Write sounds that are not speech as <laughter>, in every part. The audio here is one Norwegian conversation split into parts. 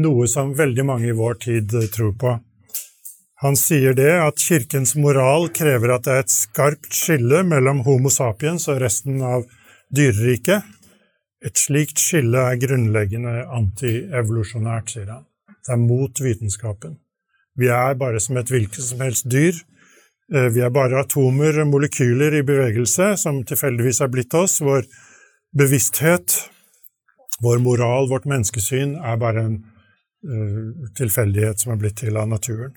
noe som veldig mange i vår tid eh, tror på. Han sier det at kirkens moral krever at det er et skarpt skille mellom Homo sapiens og resten av dyreriket. Et slikt skille er grunnleggende antievolusjonært, sier han. Det er mot vitenskapen. Vi er bare som et hvilket som helst dyr. Eh, vi er bare atomer, molekyler i bevegelse, som tilfeldigvis er blitt oss. Vår bevissthet, vår moral, vårt menneskesyn er bare en tilfeldighet som er blitt til av naturen.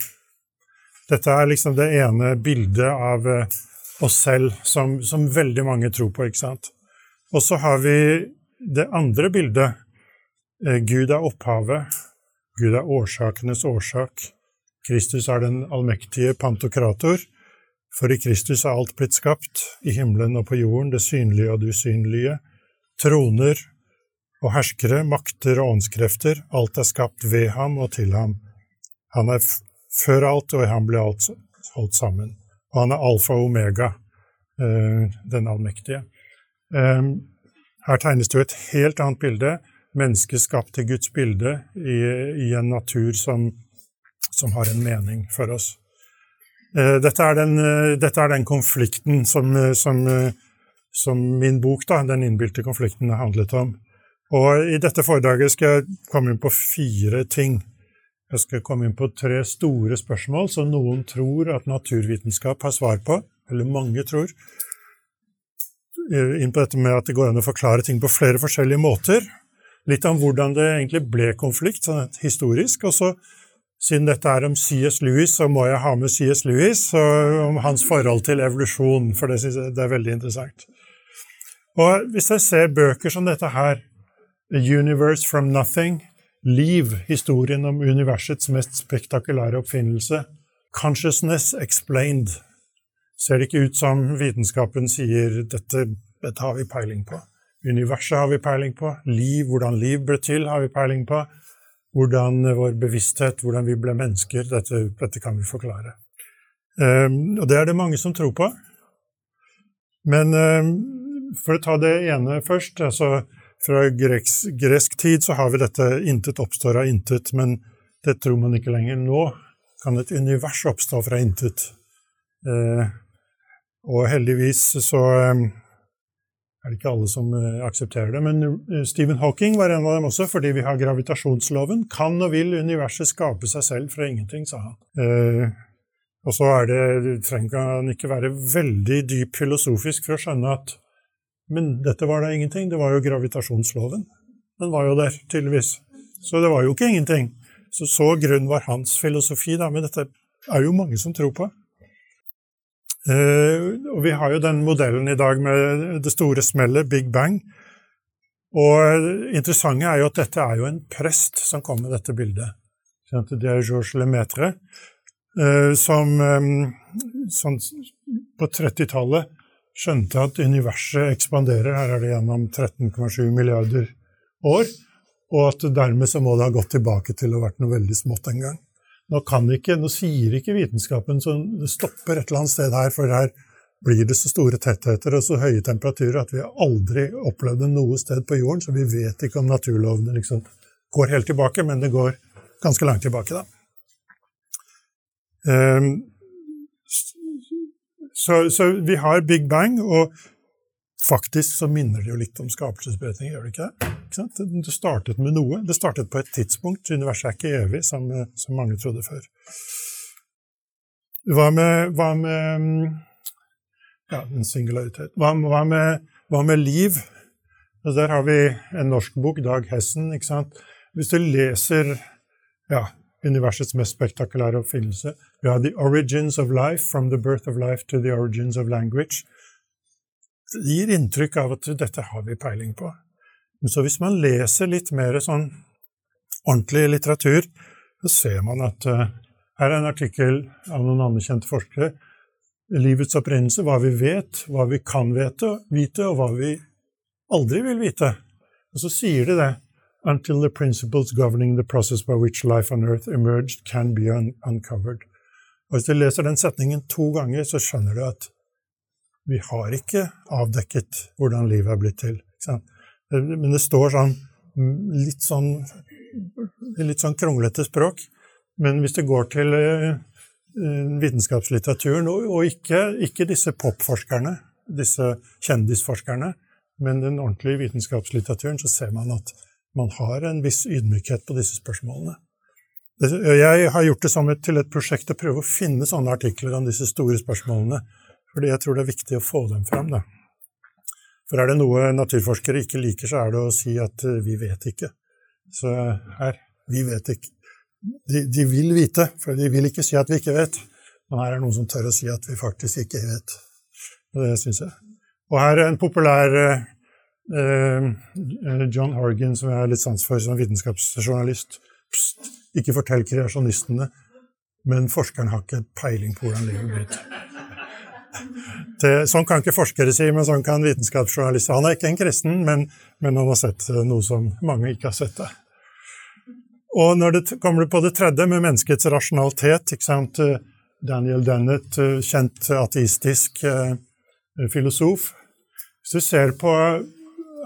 Dette er liksom det ene bildet av eh, oss selv som, som veldig mange tror på, ikke sant. Og så har vi det andre bildet. Eh, Gud er opphavet. Gud er årsakenes årsak. Kristus er den allmektige pantokrator. For i Kristus er alt blitt skapt, i himmelen og på jorden, det synlige og det usynlige. Troner, og herskere, makter og åndskrefter, alt er skapt ved ham og til ham. Han er før alt, og i ham blir alt holdt sammen. Og han er alfa og omega, eh, den allmektige. Eh, her tegnes det jo et helt annet bilde. Mennesket skapt til Guds bilde i, i en natur som, som, har en mening for oss. Eh, dette er den, dette er den konflikten som, som, som, min bok, da, den innbilte konflikten, handlet om. Og I dette foredraget skal jeg komme inn på fire ting. Jeg skal komme inn på tre store spørsmål som noen tror at naturvitenskap har svar på, eller mange tror. Inn på dette med at det går an å forklare ting på flere forskjellige måter. Litt om hvordan det egentlig ble konflikt, sånn historisk. Og så, siden dette er om C.S. Lewis, så må jeg ha med C.S. Lewis og om hans forhold til evolusjon, for det synes jeg det er veldig interessant. Og hvis jeg ser bøker som dette her, A Universe from Nothing, Liv, historien om universets mest spektakulære oppfinnelse, Consciousness Explained, ser det ikke ut som vitenskapen sier dette, dette har vi peiling på. Universet har vi peiling på, liv, hvordan liv ble til, har vi peiling på. Hvordan vår bevissthet, hvordan vi ble mennesker, dette, dette kan vi forklare. Um, og det er det mange som tror på. Men um, for å ta det ene først altså fra gresk, gresk, tid så har vi dette 'intet oppstår av intet', men det tror man ikke lenger. Nå kan et univers oppstå fra intet. Eh, og heldigvis så eh, er det ikke alle som eh, aksepterer det. Men eh, Stephen Hawking var en av dem også, fordi vi har gravitasjonsloven. Kan og vil universet skape seg selv fra ingenting, sa han. Eh, og så er det, trenger han ikke være veldig dyp filosofisk for å skjønne at men dette var da ingenting. Det var jo gravitasjonsloven. Den var jo der, tydeligvis. Så det var jo ikke ingenting. Så så grunn var hans filosofi, da. Men dette er jo mange som tror på. Uh, og vi har jo den modellen i dag med det store smellet, Big Bang. Og interessante er jo at dette er jo en prest som kom med dette bildet. Det er Georges Lemaitre, uh, som, um, som på 30-tallet skjønte at universet ekspanderer, her er det gjennom 13,7 milliarder år, og at dermed så må det ha gått tilbake til å ha vært noe veldig smått en gang. Nå, ikke, nå sier ikke vitenskapen så det stopper et eller annet sted her, for her blir det så store tettheter og så høye temperaturer at vi har aldri opplevd det noe sted på jorden, så vi vet ikke om naturlovene liksom går helt tilbake, men det går ganske langt tilbake, da. Um, så, så, vi har Big Bang, og faktisk så minner det jo litt om skapelsesberetning, gjør det ikke det? Ikke det startet med noe. Det startet på et tidspunkt. Universet er ikke evig, som, som mange trodde før. Hva med, hva med ja, en singularitet. Hva, hva, med, hva med liv? Og der har vi en norsk bok, Dag Hessen. ikke sant? Hvis du leser ja, universets mest spektakulære oppfinnelse. Vi har The Origins of Life, From the Birth of Life to the Origins of Language. Det gir inntrykk av at dette har vi peiling på. Så hvis man leser litt mer sånn ordentlig litteratur, så ser man at uh, her er en artikkel av noen anerkjente forskere. Livets opprinnelse, hva vi vet, hva vi kan vite, og hva vi aldri vil vite. Og så sier de det. Until the principles governing the process by which life on earth emerged can be un uncovered. Og Hvis du leser den setningen to ganger, så skjønner du at vi har ikke avdekket hvordan livet er blitt til. Men det står sånn litt sånn litt sånn kronglete språk. Men hvis det går til uh, vitenskapslitteraturen, og ikke, ikke, disse popforskerne, disse kjendisforskerne, men den ordentlige vitenskapslitteraturen, så ser man at man har en viss ydmykhet på disse spørsmålene. Jeg har gjort det et, til et prosjekt å prøve å finne sånne artikler om disse store spørsmålene, fordi jeg tror det er viktig å få dem fram. Da. For er det noe naturforskere ikke liker, så er det å si at uh, vi vet ikke. Så her vi vet ikke. De, de, vil vite, for de vil ikke si at vi ikke vet. Men her er det noen som tør å si at vi faktisk ikke vet. Og det syns jeg. Og her er en populær uh, John Horgan, som jeg har litt sans for som vitenskapsjournalist. Pst, ikke fortell kreasjonistene, men forskeren har ikke peiling på hvordan livet blir <laughs> til. Sånn kan ikke forskere si, men sånn kan vitenskapsjournalister. Han er ikke en kristen, men, men, han har sett eh, noe som mange ikke har sett. det. Og når det kommer på det tredje, med menneskets rasjonalitet? Eh, Daniel Dennett, eh, kjent ateistisk filosof. Hvis du ser på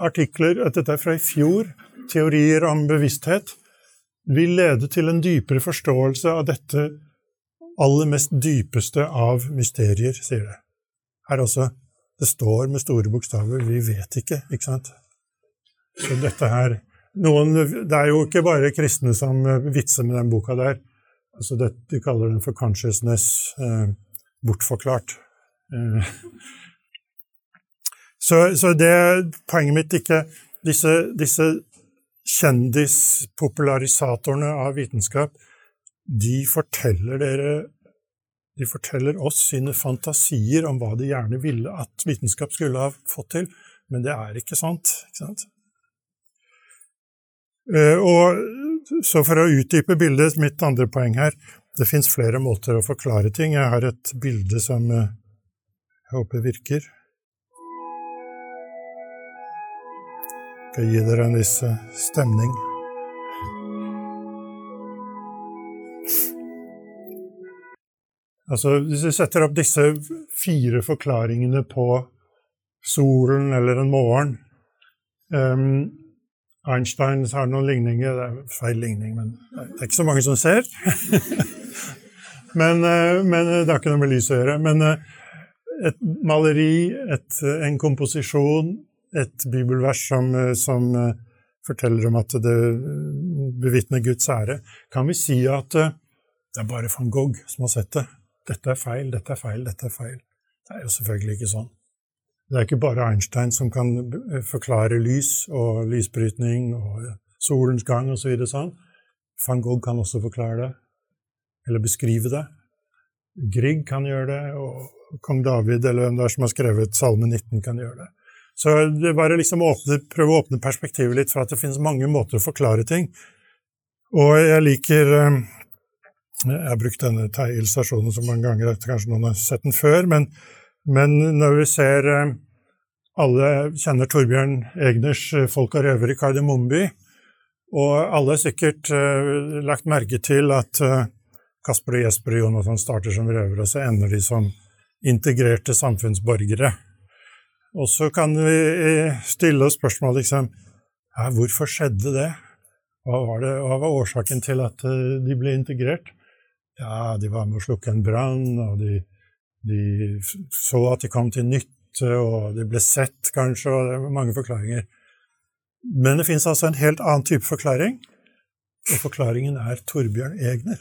artikler Dette er fra i fjor. Teorier om bevissthet vil lede til en dypere forståelse av dette aller mest dypeste av mysterier, sier det. Her også. Det står med store bokstaver 'vi vet ikke', ikke sant? Så dette her noen, Det er jo ikke bare kristne som vitser med den boka der. Altså det, de kaller den for 'consciousness eh, bortforklart'. Eh. Så, så, det poenget mitt ikke Disse, disse kjendispopularisatorene av vitenskap de forteller dere de forteller oss sine fantasier om hva de gjerne ville at vitenskap skulle ha fått til, men det er ikke sant. Ikke sant? Eh, og så for å utdype bildet, mitt andre poeng her Det fins flere måter å forklare ting. Jeg har et bilde som eh, jeg håper virker. Skal gi dere en viss eh, stemning. Altså, hvis vi setter opp disse fire forklaringene på solen eller en morgen um, Einstein har noen ligninger Det er feil ligning, men det er ikke så mange som ser. <laughs> men, uh, men, det har ikke noe med lys å gjøre. Men et maleri, et, en komposisjon, et bibelvers som, som uh, forteller om at det bevitner Guds ære, kan vi si at det er bare van Gogh som har sett det. Dette er feil, dette er feil, dette er feil. Det er jo selvfølgelig ikke sånn. Det er ikke bare Einstein som kan forklare lys og lysbrytning og solens gang osv. Så sånn. Van Gogh kan også forklare det, eller beskrive det. Grieg kan gjøre det, og kong David eller hvem det er som har skrevet Salme 19, kan gjøre det. Så det er bare liksom åpne, prøve å åpne perspektivet litt for at det finnes mange måter å forklare ting. Og jeg liker eh, jeg har brukt denne illustrasjonen så mange ganger at kanskje noen har sett den før, men, men når vi ser eh, Alle kjenner Torbjørn Egners eh, 'Folk og røvere' i Kardemommeby, og alle har sikkert lagt merke til at Kasper og Jesper og Jonathan starter som røvere, og så ender de som integrerte samfunnsborgere. Og så kan vi stille oss spørsmål liksom ja, Hvorfor skjedde det? Hva var, det? hva var årsaken til at de ble integrert? Ja, de var med å slukke en brann, og de, de, så at de kom til nytte, og de ble sett, kanskje, og det var mange forklaringer. Men det fins altså en helt annen type forklaring, og forklaringen er Torbjørn Egner.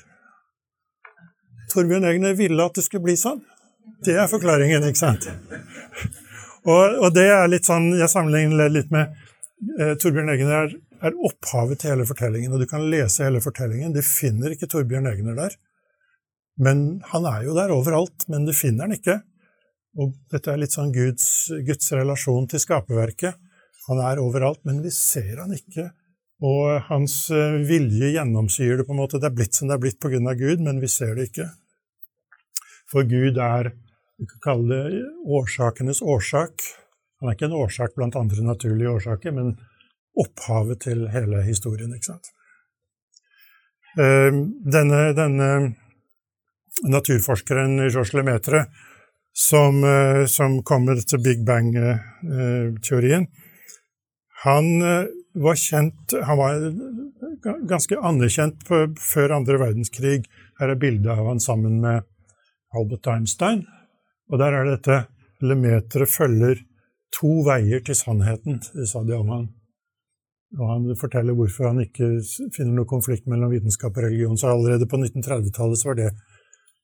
Torbjørn Egner ville at det skulle bli sånn. Det er forklaringen, ikke sant? Og, og det er litt sånn Jeg sammenligner det litt med eh, Torbjørn Egner er, er, opphavet til hele fortellingen, og du kan lese hele fortellingen. Du finner ikke Torbjørn Egner der. Men han er jo der overalt, men du finner han ikke. Og dette er litt sånn Guds, Guds relasjon til skaperverket. Han er overalt, men vi ser han ikke Og hans eh, vilje gjennomsyrer det på en måte. Det er blitt som det er blitt av Gud, men vi ser det ikke. For Gud er vi kan kalle det årsakenes årsak. Han er ikke en årsak blant andre naturlige årsaker, men opphavet til hele historien. ikke sant? Ehm, denne, denne naturforskeren Georges Lemaitre, som, eh, som kom med big bang-teorien, han eh, var kjent Han var ganske anerkjent på, før andre verdenskrig. Her er bildet av han sammen med Albert Einstein. Og der er det dette Lemeteret følger to veier til sannheten, sa Diaman. Og han forteller hvorfor han ikke finner noe konflikt mellom vitenskap og religion. Så allerede på 1930-tallet var det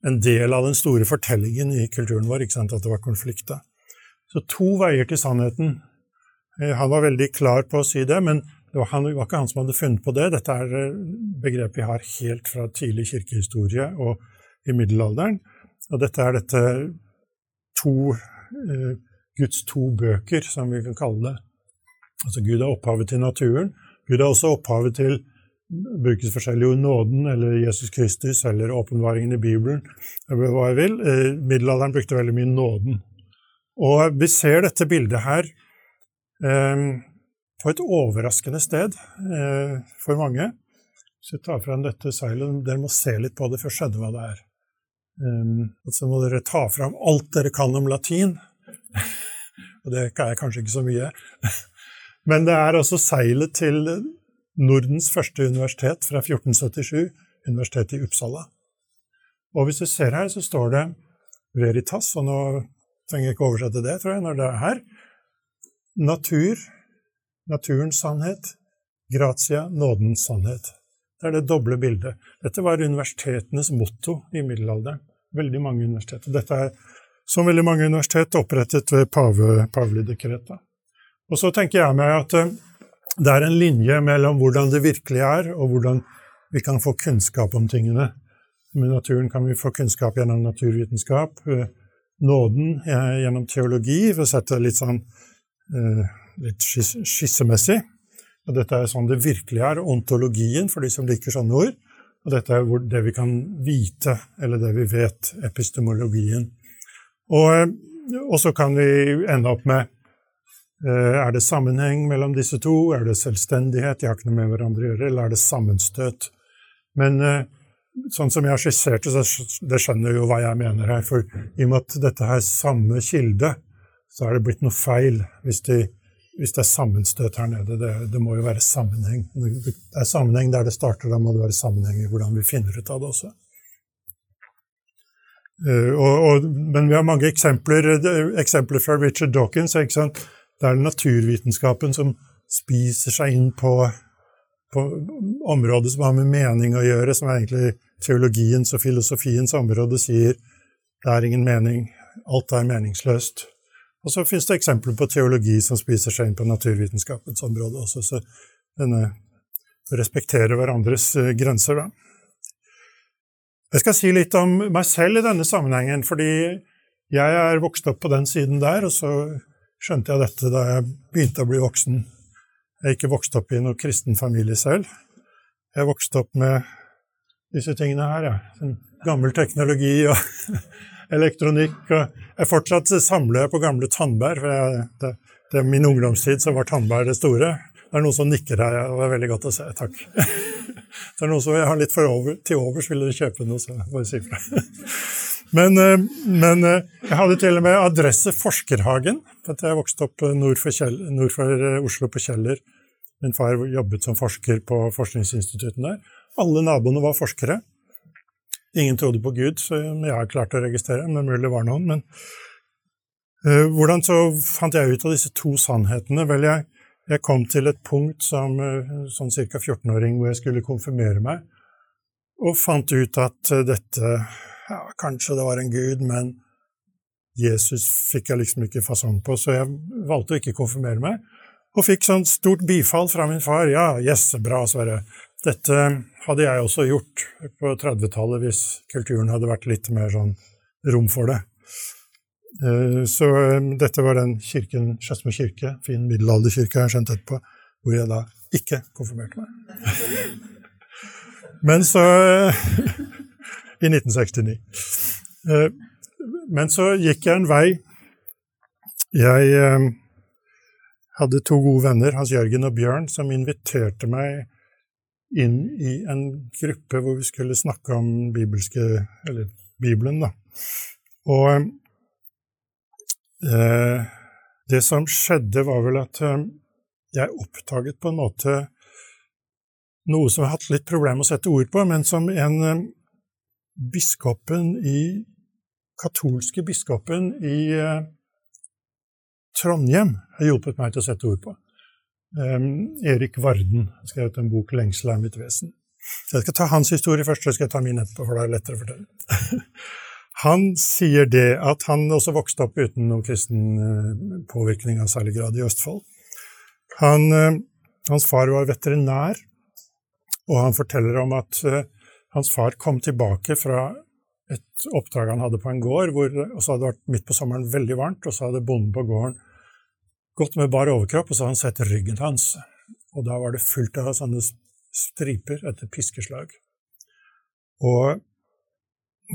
en del av den store fortellingen i kulturen vår, ikke sant, at det var konflikt. Så to veier til sannheten. Eh, han var veldig klar på å si det, men det var, han, det var ikke han som hadde funnet på det. Dette er begrepet begrep vi har helt fra tidlig kirkehistorie og i middelalderen. Og dette er dette to eh, Guds to bøker, som vi kan kalle det. Altså Gud er opphavet til naturen. Gud er også opphavet til brukes forskjellig ord, nåden eller Jesus Kristus eller åpenbaringen i Bibelen, eller hva jeg vil. Eh, middelalderen brukte veldig mye nåden. Og vi ser dette bildet her eh, på et overraskende sted eh, for mange. Hvis vi tar frem dette seilet, dere må se litt på det for å skjønne hva det er. Um, så må dere ta fram alt dere kan om latin. <laughs> og det er kanskje ikke så mye. <laughs> Men det er altså seilet til Nordens første universitet fra 1477, Universitetet i Uppsala. Og hvis du ser her, så står det Veritas, og nå trenger jeg ikke oversette det, tror jeg, når det er her. Natur, naturens sannhet, gratia, nådens sannhet. Det er det doble bildet. Dette var universitetenes motto i middelalderen. Veldig mange universiteter. Dette er, som veldig mange universitet, opprettet ved pave, pavelig dekret. Og så tenker jeg meg at eh, det er en linje mellom hvordan det virkelig er, og hvordan vi kan få kunnskap om tingene. Med naturen kan vi få kunnskap gjennom naturvitenskap, eh, nåden eh, gjennom teologi, for å sette det litt sånn litt skissemessig. Og dette er sånn det virkelig er, ontologien, for de som liker sånne ord. Og dette er det vi kan vite, eller det vi vet, epistemologien. Og, eh, og så kan vi ende opp med eh, er det sammenheng mellom disse to? Er det selvstendighet? De har ikke noe med hverandre å gjøre. Eller er det sammenstøt? Men eh, sånn som jeg har skissert det, så det skjønner jo hva jeg mener her. For i og med at dette er samme kilde, så er det blitt noe feil hvis de hvis det er sammenstøt her nede. Det, det, må jo være sammenheng. Det er sammenheng der det starter, da må det være sammenheng i hvordan vi finner ut av det også. Uh, og, og, men vi har mange eksempler, eksempler fra Richard Dawkins. Det er naturvitenskapen som spiser seg inn på, på området som har med mening å gjøre, som er egentlig teologiens og filosofiens område, sier det er ingen mening, alt er meningsløst. Og så finnes det eksempler på teologi som spiser seg inn på naturvitenskapens område også, så denne respekterer hverandres eh, grenser, da. Jeg skal si litt om meg selv i denne sammenhengen, fordi jeg er vokst opp på den siden der, og så skjønte jeg dette da jeg begynte å bli voksen. Jeg er ikke vokst opp i noen kristen familie selv. Jeg vokste opp med disse tingene her, ja. Sånn gammel teknologi og <laughs> elektronikk. jeg Fortsatt samler jeg på gamle tannbær. for jeg, det, det, Min ungdomstid så var tannbær det store. Det er noen som nikker her, og det er veldig godt å se. Takk. <laughs> Det er noen som jeg har litt for over, til overs, vil dere kjøpe noe, så bare si fra. <laughs> Men, eh, men, eh, jeg hadde til og med adresse Forskerhagen. for Jeg vokste opp nord for, Kjell, nord for eh, Oslo, på Kjeller. Min far jobbet som forsker på forskningsinstitutten der. Alle naboene var forskere. Ingen trodde på Gud, som jeg har klart å registrere, men mulig det var noen. Men uh, hvordan så fant jeg ut av disse to sannhetene? Vel, jeg, jeg kom til et punkt som uh, sånn ca. 14-åring hvor jeg skulle konfirmere meg, og fant ut at uh, dette ja, Kanskje det var en gud, men Jesus fikk jeg liksom ikke fasong på, så jeg valgte å ikke konfirmere meg. Og fikk sånn stort bifall fra min far. Ja, yes, bra, Sverre. Dette hadde jeg også gjort på 30-tallet hvis kulturen hadde vært litt mer sånn rom for det. Eh, så eh, dette var den kirken, Skedsmo kirke, fin middelalderkirke, jeg har skjønt etterpå. hvor jeg da ikke konfirmerte meg. Men så <laughs> I 1969. Eh, men så gikk jeg en vei. Jeg hadde to gode venner, Hans Jørgen og Bjørn, som inviterte meg inn i en gruppe hvor vi skulle snakke om bibelske, eller Bibelen. Da. Og eh, det som skjedde, var vel at eh, jeg oppdaget på en måte noe som jeg har hatt litt problemer med å sette ord på, men som en eh, biskopen i katolske biskopen i eh, Trondheim har hjulpet meg til å sette ord på. Um, Erik Varden har skrevet en bok 'Lengsel er mitt vesen'. Så jeg skal ta hans historie først, så skal jeg ta min etterpå, for det er lettere å fortelle. <laughs> han sier det at han også vokste opp uten noen kristen uh, påvirkning av særlig grad i Østfold. Han, uh, hans far var veterinær, og han forteller om at uh, hans far kom tilbake fra et oppdrag han hadde på en gård, hvor, og så hadde det vært midt på sommeren veldig varmt, og så hadde bonden på gården gått med bar overkropp, og så hadde han sett ryggen hans. Og da var det fullt av sånne striper etter piskeslag. Og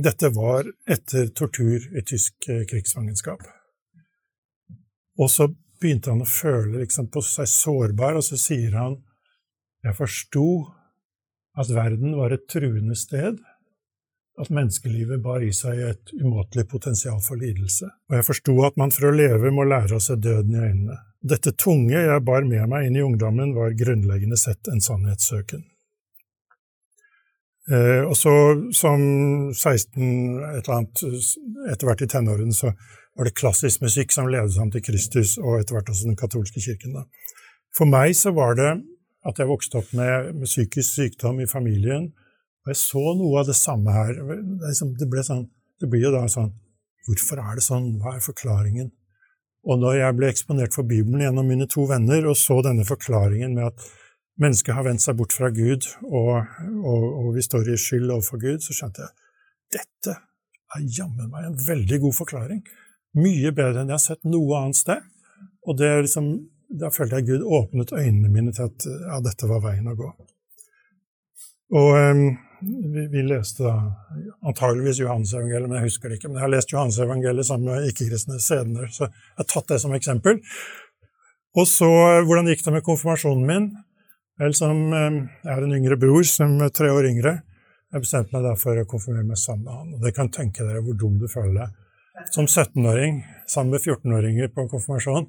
dette var etter tortur i tysk eh, krigsfangenskap. Og så begynte han å føle liksom, på seg sårbar, og så sier han jeg forsto at verden var et truende sted, at menneskelivet bar i seg et umåtelig potensial for lidelse, og jeg forsto at man for å leve må lære å se døden i øynene. Dette tunge jeg bar med meg inn i ungdommen, var grunnleggende sett en sannhetssøken. Eh, og så, som 16 et eller annet, etter hvert i tenårene, så var det klassisk musikk som ledet ham til Kristus, og etter hvert også den katolske kirken. Da. For meg så var det at jeg vokste opp med, med psykisk sykdom i familien, og jeg så noe av det samme her. Det, liksom, ble sånn, det blir jo da sånn Hvorfor er det sånn? Hva er forklaringen? Og når jeg ble eksponert for Bibelen gjennom mine to venner og så denne forklaringen med at mennesket har vendt seg bort fra Gud, og, og, og vi står i skyld overfor Gud, så skjønte jeg dette er jammen meg en veldig god forklaring. Mye bedre enn jeg har sett noe annet sted. Og det er liksom, da følte jeg Gud åpnet øynene mine til at ja, dette var veien å gå. Og um, vi, vi, leste antageligvis Johannes-evangeliet, men jeg husker det ikke. Men jeg har lest Johannes-evangeliet sammen med ikke-kristne senere, så jeg har tatt det som eksempel. Og så, hvordan gikk det med konfirmasjonen min? Vel, som, jeg har en yngre bror som er tre år yngre. Jeg bestemte meg da for å konfirmere meg sammen med han. Og det kan tenke dere hvor dum du føler deg som 17-åring sammen med 14-åringer på konfirmasjon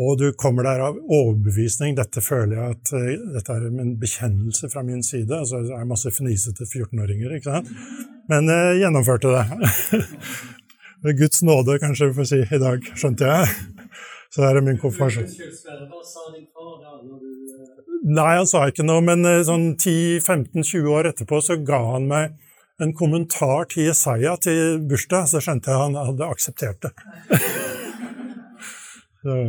og du kommer der av overbevisning. Dette føler jeg at uh, dette er en bekjennelse fra min side. altså jeg er masse fnisete 14-åringer, ikke sant? Men jeg uh, gjennomførte det. <laughs> Med Guds nåde, kanskje vi får si i dag, skjønte jeg. Så det er min konfirmasjon. Nei, han sa ikke noe, men sånn 10-15-20 år etterpå så ga han meg en kommentar til Jesaja til bursdag, så skjønte jeg han hadde akseptert det. <laughs> så.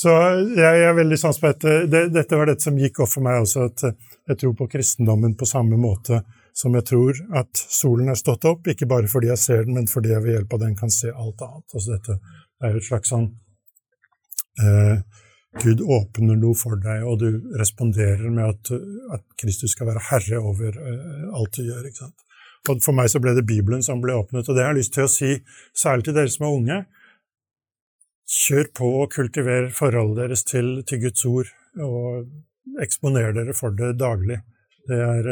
Så jeg er veldig sans på dette. Det, dette var dette som gikk opp for meg også, at jeg tror på kristendommen på samme måte som jeg tror at solen er stått opp, ikke bare fordi jeg ser den, men fordi jeg ved hjelp av den kan se alt annet. Altså dette er jo et slags sånn eh, Gud åpner noe for deg, og du responderer med at, at Kristus skal være herre over eh, alt du gjør. ikke sant? Og For meg så ble det Bibelen som ble åpnet, og det har jeg lyst til å si, særlig til dere som er unge. Kjør på og kultiver forholdet deres til, til, Guds ord, og eksponer dere for det daglig. Det, er,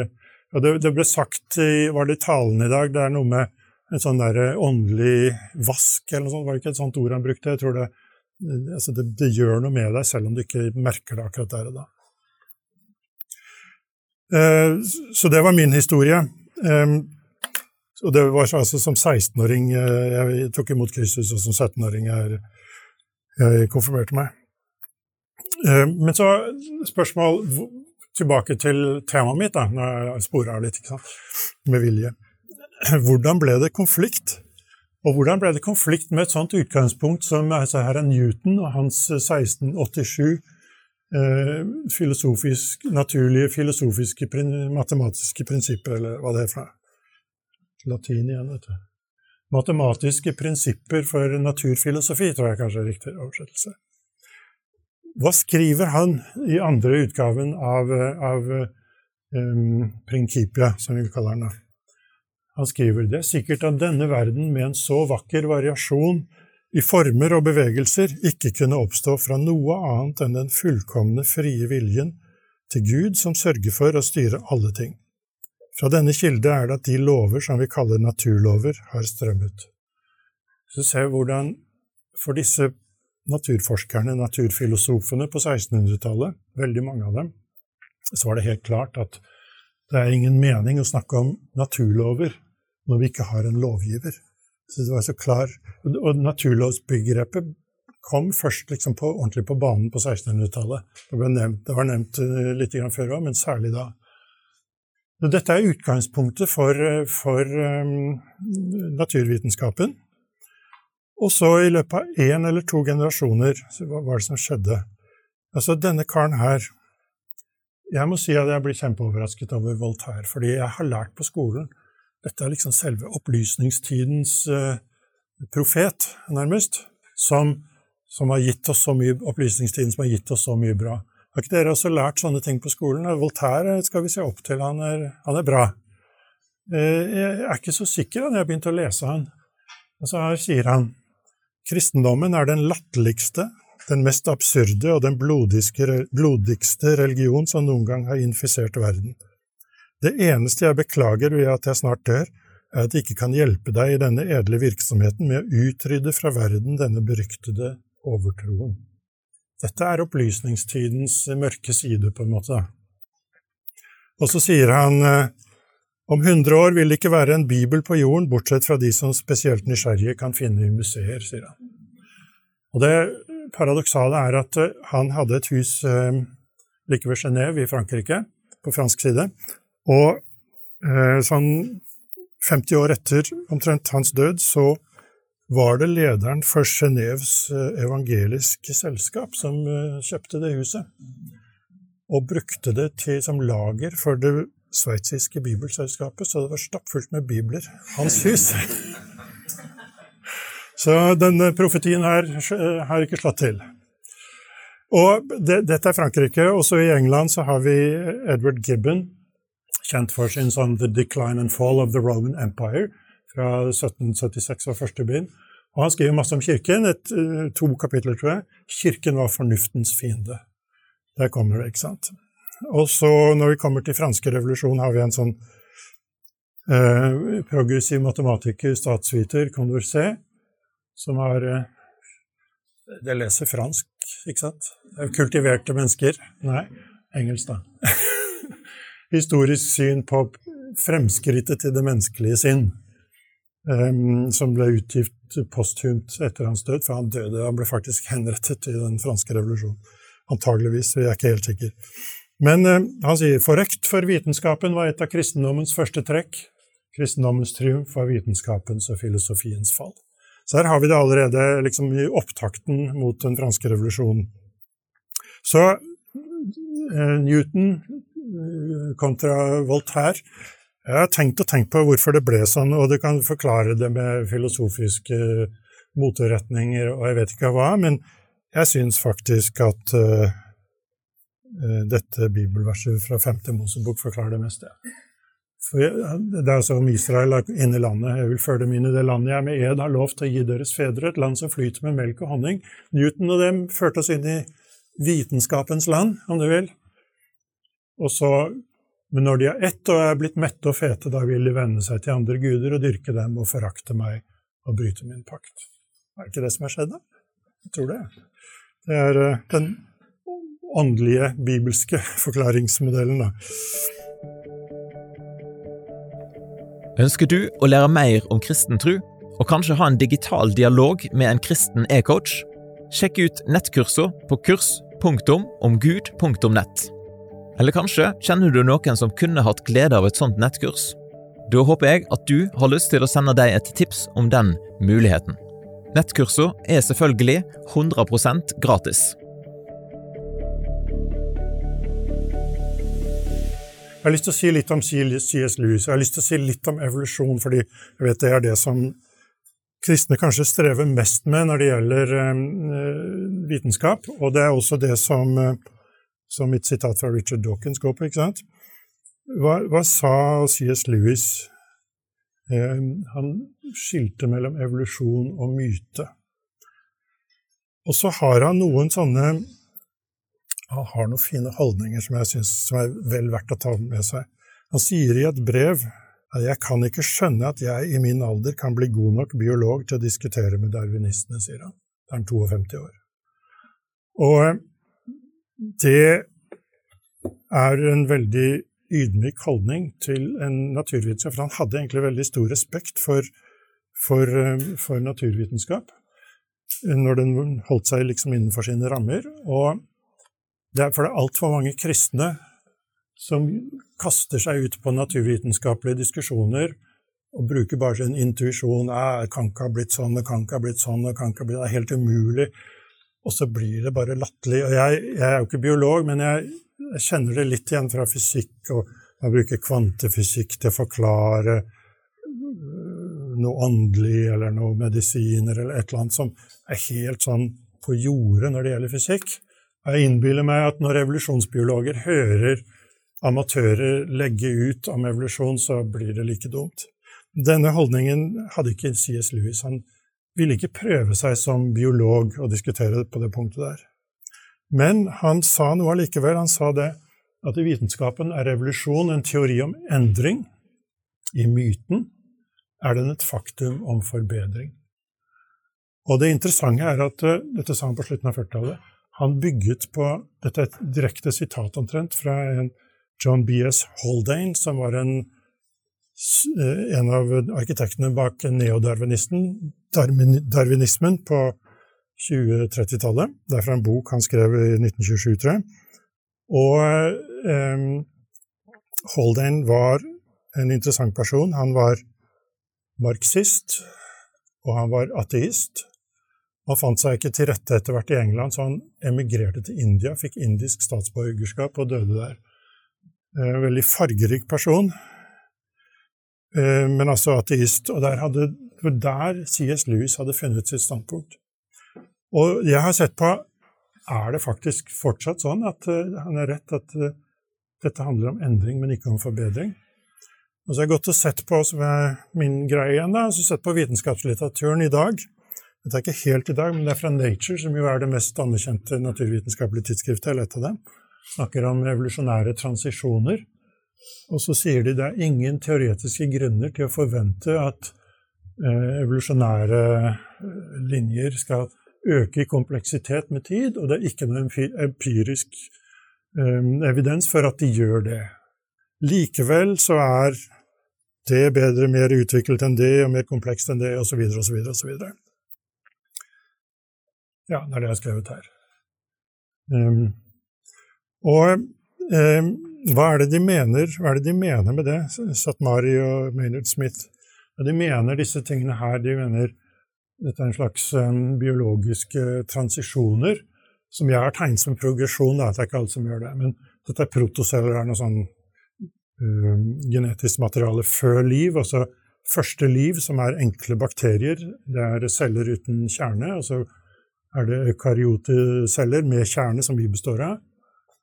det, det ble sagt i var det i talen i dag, det er noe med en sånn der åndelig vask, eller noe sånt, var det ikke et sånt ord han brukte? Jeg tror det, altså det, det, gjør noe med deg, selv om du ikke merker det akkurat der og da. Eh, så det var min historie. Og det var altså som 16-åring eh, jeg tok imot Kristus, og som 17-åring jeg jeg konfirmerte meg. Eh, men så spørsmål tilbake til temaet mitt, da, når jeg sporer av litt, med vilje. Hvordan ble det konflikt? Og hvordan ble det konflikt med et sånt utgangspunkt som altså her er Newton og hans 1687 eh, filosofisk, naturlige filosofiske, matematiske prinsipper, eller hva det er for noe? latin igjen, vet du. Matematiske prinsipper for naturfilosofi, tror jeg kanskje er riktig oversettelse. hva skriver han i andre utgaven av, av um, Principia, som vi kaller den? Han skriver det er sikkert at denne verden med en så vakker variasjon i former og bevegelser ikke kunne oppstå fra noe annet enn den fullkomne frie viljen til Gud som sørger for å styre alle ting. Fra denne kilde er det at de lover som vi kaller naturlover, har strømmet. Så ser vi hvordan for disse naturforskerne, naturfilosofene på 1600-tallet, veldig mange av dem, så var det helt klart at det er ingen mening å snakke om naturlover når vi ikke har en lovgiver. Så det var så klar, Og naturlovsbegrepet kom først liksom på, ordentlig på banen på 1600-tallet. Det, det, var nevnt uh, litt før òg, men særlig da. Dette er utgangspunktet for, for um, naturvitenskapen. Og så i løpet av én eller to generasjoner, hva var det som skjedde? Altså, denne karen her Jeg må si at jeg blir kjempeoverrasket over Voltaire, fordi jeg har lært på skolen Dette er liksom selve opplysningstidens uh, profet, nærmest, som, som, har gitt oss så mye opplysningstiden som har gitt oss så mye bra. Har ikke dere også lært sånne ting på skolen? Voltaire skal vi se opp til, han er, han er bra. Uh, jeg er ikke så sikker da jeg begynt å lese han. Og så her sier han Kristendommen er den latterligste, den mest absurde og den blodigste religion som noen gang har infisert verden. Det eneste jeg beklager ved at jeg snart dør, er at jeg ikke kan hjelpe deg i denne edle virksomheten med å utrydde fra verden denne beryktede overtroen. Dette er opplysningstidens mørke side, på en måte. Og så sier han eh, om hundre år vil det ikke være en bibel på jorden, bortsett fra de som spesielt nysgjerrige kan finne i museer, sier han. Og det paradoksale er at eh, han hadde et hus eh, like ved Genéve i Frankrike, på fransk side, og sånn 50 år etter omtrent hans død, så var det lederen for Genéves eh, evangeliske selskap som eh, kjøpte det huset, og brukte det til, som lager for det sveitsiske bibelselskapet, så det var stappfullt med bibler. Hans hus. <laughs> Så denne profetien her har ikke slått til. Og det, Dette er Frankrike. Også i England så har vi Edward Gibbon, kjent for sin sånn The Decline and Fall of the Roman Empire fra 1776 var første bind. Og Han skriver masse om kirken, et, eh, to kapitler, tror jeg. Kirken var fornuftens fiende. Der kommer det, ikke sant? Og så, når vi kommer til franske revolusjon, har vi en sånn eh, progressiv matematiker, statsviter, Condorcet, som har eh, Det leser fransk, ikke sant? Er kultiverte mennesker. Nei, engelsk, da. <laughs> Historisk syn på fremskrittet til det menneskelige sinn, eh, som ble utgitt posthumt etter hans død, for han døde. Han ble faktisk henrettet i den franske revolusjonen. Antageligvis, vi er ikke helt sikre. Men um, han sier forrekt for vitenskapen var et av kristendommens første trekk. Kristendommens triumf var vitenskapens og filosofiens fall. Så her har vi det allerede liksom, i opptakten mot den franske revolusjonen. Så eh, Newton eh, kontra Voltaire Jeg har tenkt og tenkt på hvorfor det ble sånn, og du kan forklare det med filosofiske moteretninger og jeg vet ikke hva, men jeg syns faktisk at uh, Eh, dette bibelverset fra femte Mosebok forklarer det meste. For det er altså om Israel er inne i landet. Jeg vil føre dem inn i det landet jeg med ed har lov til å gi deres fedre, et land som flyter med melk og honning. Newton og dem førte oss inn i vitenskapens land, om du vil. Og så, men når de er ett og er blitt mette og fete, da vil de vende seg til andre guder og dyrke dem og forakte meg og bryte min pakt. Er det ikke det som har skjedd, da? Jeg tror det. Det er eh, den åndelige, bibelske <laughs> forklaringsmodellen. Da. Ønsker du å lære mer om kristen tro, og kanskje ha en digital dialog med en kristen e-coach? Sjekk ut nettkursene på kurs.omgud.nett. Eller kanskje kjenner du noen som kunne hatt glede av et sånt nettkurs? Da håper jeg at du har lyst til å sende deg et tips om den muligheten. Nettkursene er selvfølgelig 100% gratis. Jeg har lyst til å si litt om C.S. Lewis, jeg har lyst til å si litt om evolusjon, fordi jeg vet det er det som kristne kanskje strever mest med når det gjelder eh, vitenskap, og det er også det som, eh, som mitt sitat fra Richard Dawkins går på. ikke sant? Hva, hva sa C.S. Lewis? Eh, han skilte mellom evolusjon og myte. Og så har han noen sånne Han har noen fine holdninger som jeg syns er vel verdt å ta med seg. Han sier i et brev jeg kan ikke skjønne at jeg i min alder kan bli god nok biolog til å diskutere med darwinistene, sier han. Da er han 52 år. Og det er en veldig ydmyk holdning til en naturvitenskap, for han hadde egentlig veldig stor respekt for, for, for naturvitenskap når den holdt seg liksom innenfor sine rammer. Og det er, for det er altfor mange kristne som kaster seg ut på naturvitenskapelige diskusjoner og bruker bare sin intuisjon. Det kan ikke ha blitt sånn, det kan ikke ha blitt sånn, det kan ikke ha blitt Det er helt umulig. Og så blir det bare latterlig. Og jeg, jeg, er jo ikke biolog, men jeg, jeg, kjenner det litt igjen fra fysikk, og man bruker kvantefysikk til å forklare øh, noe åndelig eller noe medisiner eller et eller annet som er helt sånn på jordet når det gjelder fysikk. Jeg innbiller meg at når evolusjonsbiologer hører amatører legge ut om evolusjon, så blir det like dumt. Denne holdningen hadde ikke C.S. Lewis. Han ville ikke prøve seg som biolog og diskutere på det punktet der. Men han sa noe allikevel. Han sa det at i vitenskapen er revolusjon en teori om endring. I myten er den et faktum om forbedring. Og det interessante er at eh, dette sa han på slutten av 40-tallet. Han bygget på Dette et direkte sitat omtrent fra en John B.S. Haldane, som var en, eh, en av arkitektene bak neodarwinismen på 2030-tallet. Det er fra en bok han skrev i 1927, tror jeg. Og eh, Haldane var en interessant person. Han var marxist, og han var ateist. Han fant seg ikke til rette etter hvert i England, så han emigrerte til India, fikk indisk statsborgerskap og døde der. En eh, veldig fargerik person, eh, men altså ateist. Og der hadde, der C.S. Lewis hadde funnet sitt standpunkt. Og jeg har sett på er det faktisk fortsatt sånn at uh, han er rett at uh, dette handler om endring, men ikke om forbedring. Og så har jeg gått og sett på som er min greie igjen, da, så sett på vitenskapslitteraturen i dag. Dette er ikke helt i dag, men det er fra Nature, som jo er det mest anerkjente naturvitenskapelige tidsskriftet. Jeg av dem. snakker om revolusjonære transisjoner. Og så sier de det er ingen teoretiske grunner til å forvente at evolusjonære eh, linjer skal øke i kompleksitet med tid, og det er ikke noe empirisk eh, evidens for at de gjør det. Likevel så er det bedre, mer utviklet enn det, og mer komplekst enn det, osv., osv., osv. Ja, det er det jeg har skrevet her. Um, og um, hva er det de mener Hva er det de mener med det, Satmari og Maynard Smith? Ja, de mener disse tingene her. De mener dette er en slags um, biologiske transisjoner som jeg har tegnet som progresjon. Det er ikke alle som gjør det. Men dette er protoceller, er noe sånn um, genetisk materiale før liv. Altså første liv, som er enkle bakterier. Det er celler uten kjerne. Og så er det eukaryote med kjerne, som vi består av.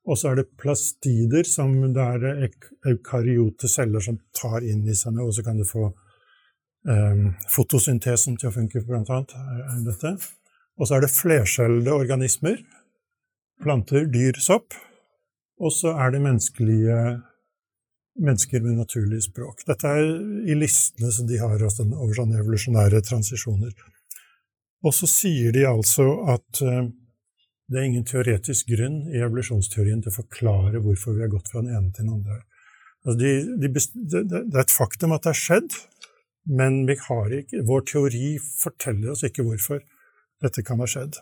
Og så er det plastider, som det er eukaryote celler som tar inn i seg og så kan du få fotosyntesen til å funke, blant annet. dette. Og så er det flerskjellede organismer. Planter, dyr, sopp. Og så er det menneskelige mennesker med naturlig språk. Dette er i listene som de har over sånne evolusjonære transisjoner. Og så sier de altså at uh, det er ingen teoretisk grunn i evolusjonsteorien til å forklare hvorfor vi har gått fra den ene til den andre. Altså de, de, det er et faktum at det har skjedd, men ikke, vår teori forteller oss ikke hvorfor dette kan ha skjedd.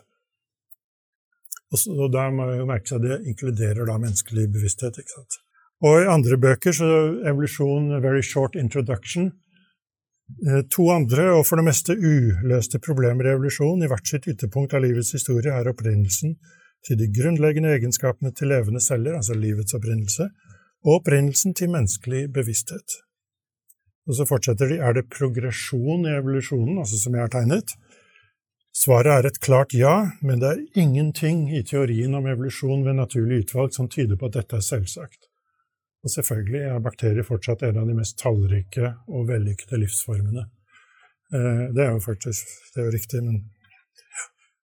Og, så, og da må jeg merke seg at det inkluderer da menneskelig bevissthet. ikke sant? Og i andre bøker, så evolusjon, Very Short Introduction, Eh, to andre, og for det meste uløste problemer i evolusjon, i hvert sitt ytterpunkt av livets historie, er opprinnelsen til de grunnleggende egenskapene til levende celler, altså livets opprinnelse, og opprinnelsen til menneskelig bevissthet. Og så fortsetter de er det progresjon i evolusjonen, altså som jeg har tegnet. Svaret er et klart ja, men det er ingenting i teorien om evolusjon ved naturlig utvalg som tyder på at dette er selvsagt. Og selvfølgelig er bakterier fortsatt en av de mest tallrike og vellykkede livsformene. Eh, det er jo faktisk det er jo riktig, men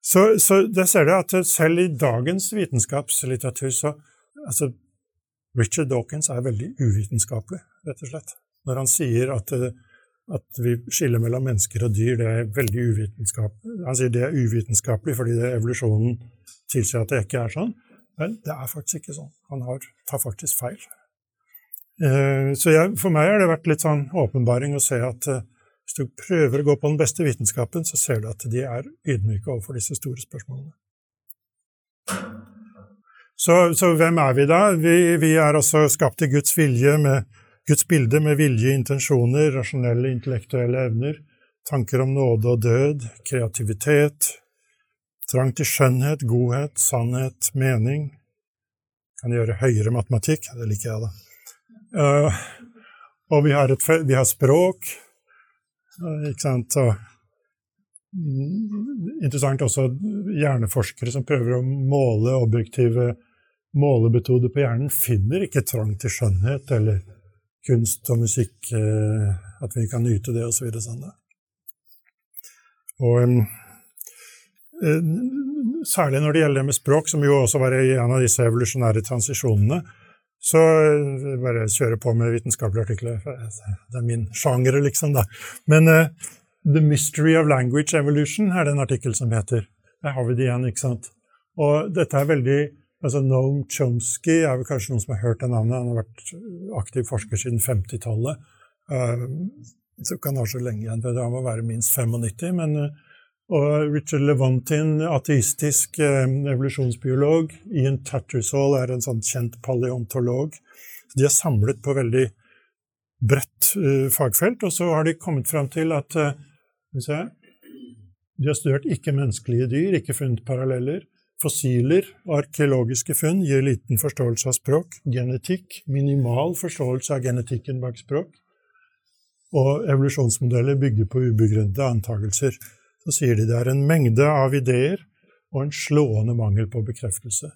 Så, så der ser du at selv i dagens vitenskapslitteratur så altså Richard Dawkins er veldig uvitenskapelig, rett og slett. Når han sier at, eh, at vi skiller mellom mennesker og dyr, det er veldig uvitenskapelig. Han sier det er uvitenskapelig fordi det evolusjonen tilsier at det ikke er sånn. Men det er faktisk ikke sånn. Han har, tar faktisk feil. Eh, så jeg, for meg har det vært litt sånn åpenbaring å se at eh, hvis du prøver å gå på den beste vitenskapen, så ser du at de er ydmyke overfor disse store spørsmålene. Så, så hvem er vi da? Vi, vi, er altså skapt i Guds vilje, med Guds bilde, med vilje, intensjoner, rasjonelle, intellektuelle evner, tanker om nåde og død, kreativitet, trang til skjønnhet, godhet, sannhet, mening. Kan gjøre høyere matematikk, det liker jeg, da. Uh, og vi har, et, vi har språk, uh, ikke sant. Og, interessant også hjerneforskere som prøver å måle objektive målemetoder på hjernen, finner ikke trang til skjønnhet eller kunst og musikk, uh, at vi kan nyte det osv. Sånn. Og um, Særlig når det gjelder det med språk, som jo også var en av disse evolusjonære transisjonene, så eh, bare kjøre på med vitenskapelige artikler. Det er min sjanger, liksom. da. Men The Mystery of Language Evolution er det en artikkel som heter. Der har vi det igjen, ikke sant. Og dette er veldig altså Noam Chomsky er vel kanskje noen som har hørt det navnet. Han har vært aktiv forsker siden 50-tallet. Uh, så kan ha så lenge igjen, han må være minst 95. men uh, og Richard Levantin, ateistisk eh, evolusjonsbiolog. Ian Tattersall er en sånn kjent paleontolog. De er samlet på veldig bredt fagfelt, og så har de kommet fram til at De har studert ikke-menneskelige dyr, ikke funnet paralleller. Fossiler og arkeologiske funn gir liten forståelse av språk. Genetikk, minimal forståelse av genetikken bak språk. Og evolusjonsmodeller bygger på ubegrunnede antagelser så sier de det er en mengde av ideer og en slående mangel på bekreftelse.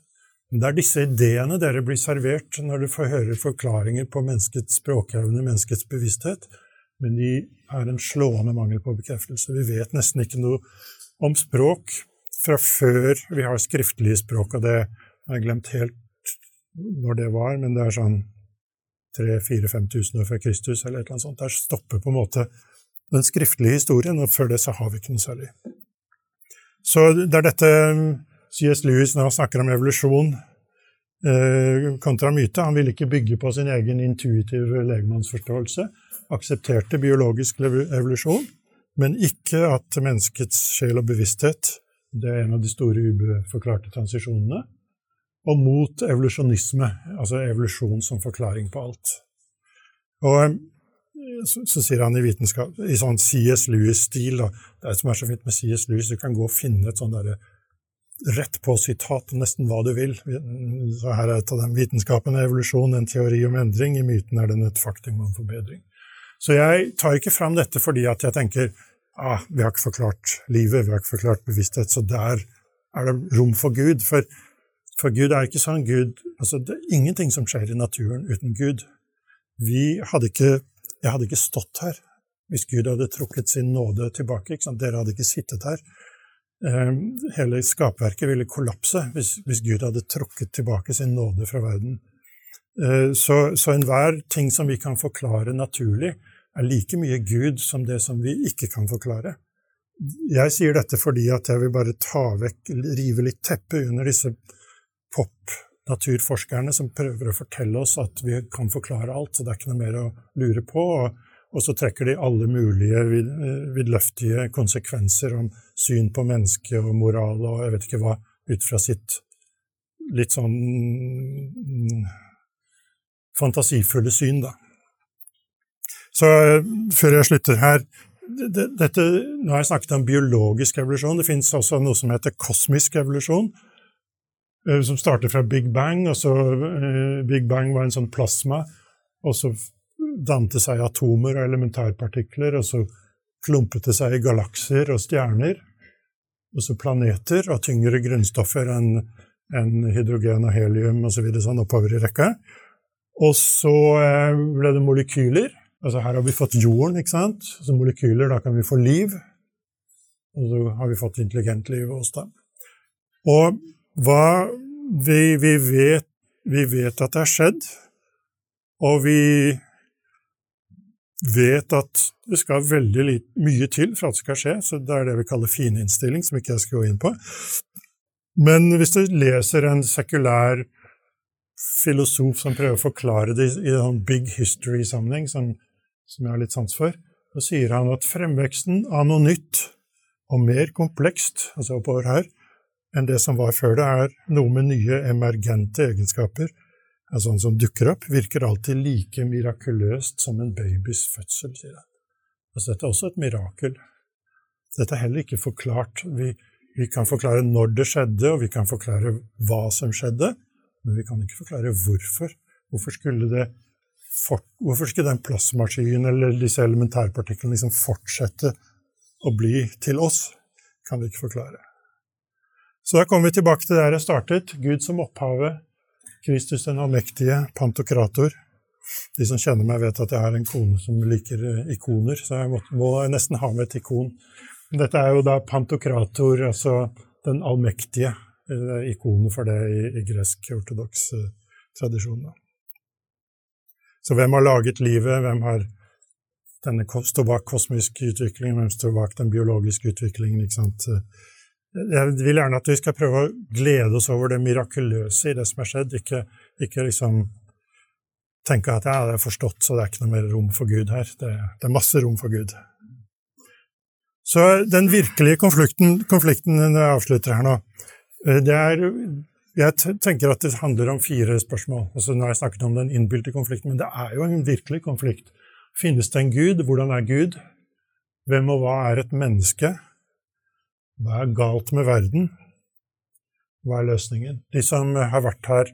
Men det er disse ideene dere blir servert når du får høre forklaringer på menneskets språkevne, menneskets bevissthet, men de er en slående mangel på bekreftelse. Vi vet nesten ikke noe om språk fra før vi har skriftlige språk, og det har jeg glemt helt når det var, men det er sånn 3000-5000 år før Kristus eller et eller annet sånt. Der stopper på en måte den skriftlige historien, og før det så har vi ikke noe særlig. Så det er dette um, C.S. Lewis når han snakker om evolusjon eh, kontra myte. Han ville ikke bygge på sin egen intuitive legemannsforståelse. Aksepterte biologisk evolusjon, men ikke at menneskets sjel og bevissthet det er en av de store ubeforklarte transisjonene. Og mot evolusjonisme, altså evolusjon som forklaring på alt. Og um, så, så, sier han i vitenskap, i sånn CS Lewis-stil Det er som er så fint med CS Lewis, du kan gå og finne et sånn derre rett på-sitat om nesten hva du vil. Så her er et av dem. Vitenskapen er evolusjon, en teori om endring. I myten er den et faktum om forbedring. Så jeg tar ikke fram dette fordi at jeg tenker ah, vi har ikke forklart livet, vi har ikke forklart bevissthet, så der er det rom for Gud. For, for Gud er ikke sånn. Gud, altså, det er ingenting som skjer i naturen uten Gud. Vi hadde ikke jeg hadde ikke stått her hvis Gud hadde trukket sin nåde tilbake. Dere hadde ikke sittet her. Ehm, hele skapverket ville kollapse hvis, hvis, Gud hadde trukket tilbake sin nåde fra verden. Ehm, så, så enhver ting som vi kan forklare naturlig, er like mye Gud som det som vi ikke kan forklare. Jeg sier dette fordi at jeg vil bare ta vekk, rive litt teppe under disse pop naturforskerne som prøver å fortelle oss at vi kan forklare alt, så det er ikke noe mer å lure på. Og, så trekker de alle mulige vid, vidløftige konsekvenser om syn på mennesket og moral og jeg vet ikke hva, ut fra sitt litt sånn mm, fantasifulle syn, da. Så før jeg slutter her dette, Nå har jeg snakket om biologisk evolusjon. Det finnes også noe som heter kosmisk evolusjon. Eh, som starter fra Big Bang. og så uh, Big Bang var en sånn plasma, og så dante seg atomer og elementarpartikler, og så klumpet det seg i galakser og stjerner, og så planeter og tyngre grunnstoffer enn en hydrogen og helium osv. Så videre, sånn oppover i rekka. Og så eh, ble det molekyler. Altså her har vi fått jorden, ikke sant? Så molekyler, da kan vi få liv. Og så har vi fått intelligent liv hos dem. Og hva vi, vi, vet, vi vet at det har skjedd, og vi vet at det skal veldig mye til for at det skal skje, så det er det vi kaller fininnstilling, som ikke jeg skal gå inn på. Men hvis du leser en sekulær filosof som prøver å forklare det i en big history-sammenheng, som, som, jeg har litt sans for, så sier han at fremveksten av noe nytt og mer komplekst, altså oppover her, enn det som var før det, er noe med nye emergente egenskaper altså sånn som dukker opp, virker alltid like mirakuløst som en babys fødsel, sier han. Altså, dette er også et mirakel. Dette er heller ikke forklart. Vi, vi kan forklare når det skjedde, og vi kan forklare hva som skjedde, men vi kan ikke forklare hvorfor. Hvorfor skulle, det for, hvorfor skulle den plasmaskyen eller disse elementærpartiklene liksom fortsette å bli til oss? Kan vi ikke forklare. Så da kommer vi tilbake til der jeg startet. Gud som opphavet, Kristus den allmektige, pantokrator. De som kjenner meg, vet at jeg har en kone som liker eh, ikoner, så jeg må, må nesten ha med et ikon. Dette er jo da pantokrator, altså den allmektige, ikonet for det i, i gresk ortodoks uh, tradisjon. Da. Så hvem har laget livet, hvem har denne står bak kosmisk utvikling, hvem står bak den biologiske utviklingen? ikke sant? Jeg vil gjerne at vi skal prøve å glede oss over det mirakuløse i det som er skjedd, ikke, ikke liksom tenke at ja, det er forstått, så det er ikke noe mer rom for Gud her. Det, det er masse rom for Gud. Så den virkelige konflikten, konflikten når jeg avslutter her nå, eh, det er Jeg tenker at det handler om fire spørsmål. Altså, nå har jeg snakket om den innbilte konflikten, men det er jo en virkelig konflikt. Finnes det en Gud? Hvordan er Gud? Hvem og hva er et menneske? Hva er galt med verden? Hva er løsningen? De som har vært her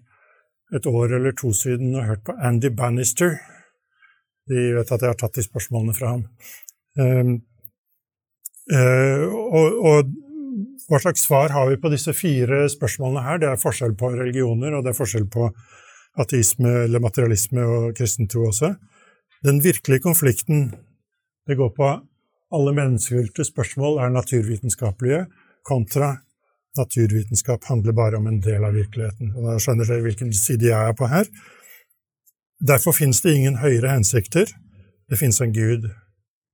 et år eller to siden og hørt på Andy Bannister, de vet at jeg har tatt de spørsmålene fra ham. Um, uh, og, og, hva slags svar har vi på disse fire spørsmålene her? Det er forskjell på religioner, og det er forskjell på ateisme eller materialisme og kristentro også. Den virkelige konflikten det går på alle menneskelige spørsmål er naturvitenskapelige, kontra naturvitenskap handler bare om en del av virkeligheten. Og da skjønner dere hvilken side jeg er på her. Derfor finnes det ingen høyere hensikter. Det finnes en Gud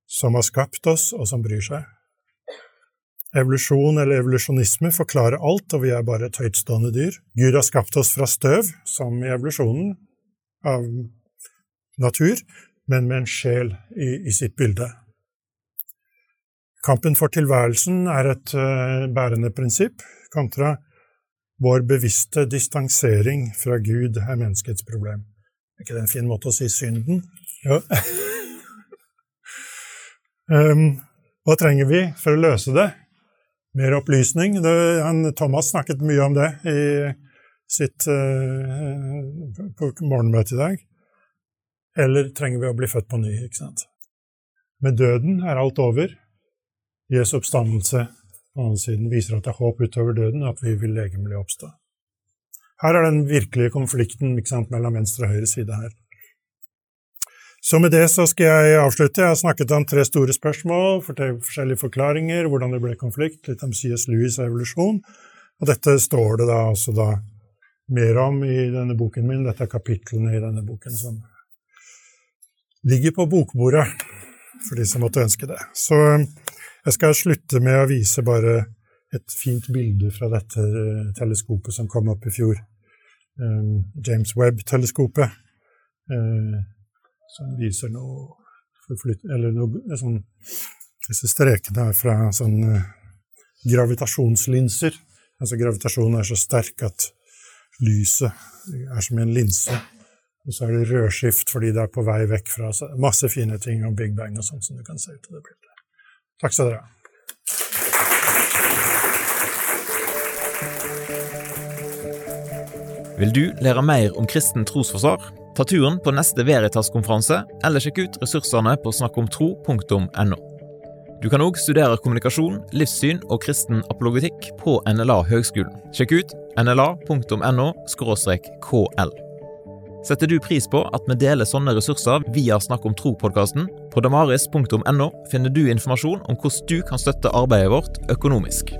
som har skapt oss, og som bryr seg. Evolusjon eller evolusjonisme forklarer alt, og vi er bare et høytstående dyr. Gud har skapt oss fra støv, som i evolusjonen, av natur, men med en sjel i, i sitt bilde. Kampen for tilværelsen er et uh, bærende prinsipp, kontra vår bevisste distansering fra Gud er menneskets problem. Er ikke det en fin måte å si synden? Ja. <laughs> um, hva trenger vi for å løse det? Mer opplysning. Det, han, Thomas snakket mye om det i sitt uh, på morgenmøtet i dag. Eller trenger vi å bli født på ny? ikke sant? Med døden er alt over. Jesu oppstandelse på den andre siden viser at det er håp utover døden, at vi vil legemlig oppstå. Her er den virkelige konflikten sant, mellom venstre og høyre side her. Så med det så skal jeg avslutte. Jeg har snakket om tre store spørsmål, forskjellige forklaringer, hvordan det ble konflikt, litt om CS Lewis' evolusjon. Og dette står det da altså da mer om i denne boken min. Dette er kapitlene i denne boken som ligger på bokbordet, for de som måtte ønske det. Så jeg skal slutte med å vise bare et fint bilde fra dette eh, teleskopet som kom opp i fjor. Um, James Webb-teleskopet, som viser noe forflytt... Eller noe sånn Disse strekene er fra sånn uh, gravitasjonslinser. Altså gravitasjonen er så sterk at lyset er som en linse. Og så er det rødskift fordi det er på vei vekk fra Masse fine ting om Big Bang og sånn som du kan se ut av det bildet. Takk skal dere ha. Vil du lære mer om kristen trosforsvar? Ta turen på neste Veritas-konferanse, eller sjekk ut ressursene på snakkomtro.no. Du kan òg studere kommunikasjon, livssyn og kristen apologetikk på NLA Høgskolen. Sjekk ut nla.no kl. Setter du pris på at vi deler sånne ressurser via Snakk om tro-podkasten? På damaris.no finner du informasjon om hvordan du kan støtte arbeidet vårt økonomisk.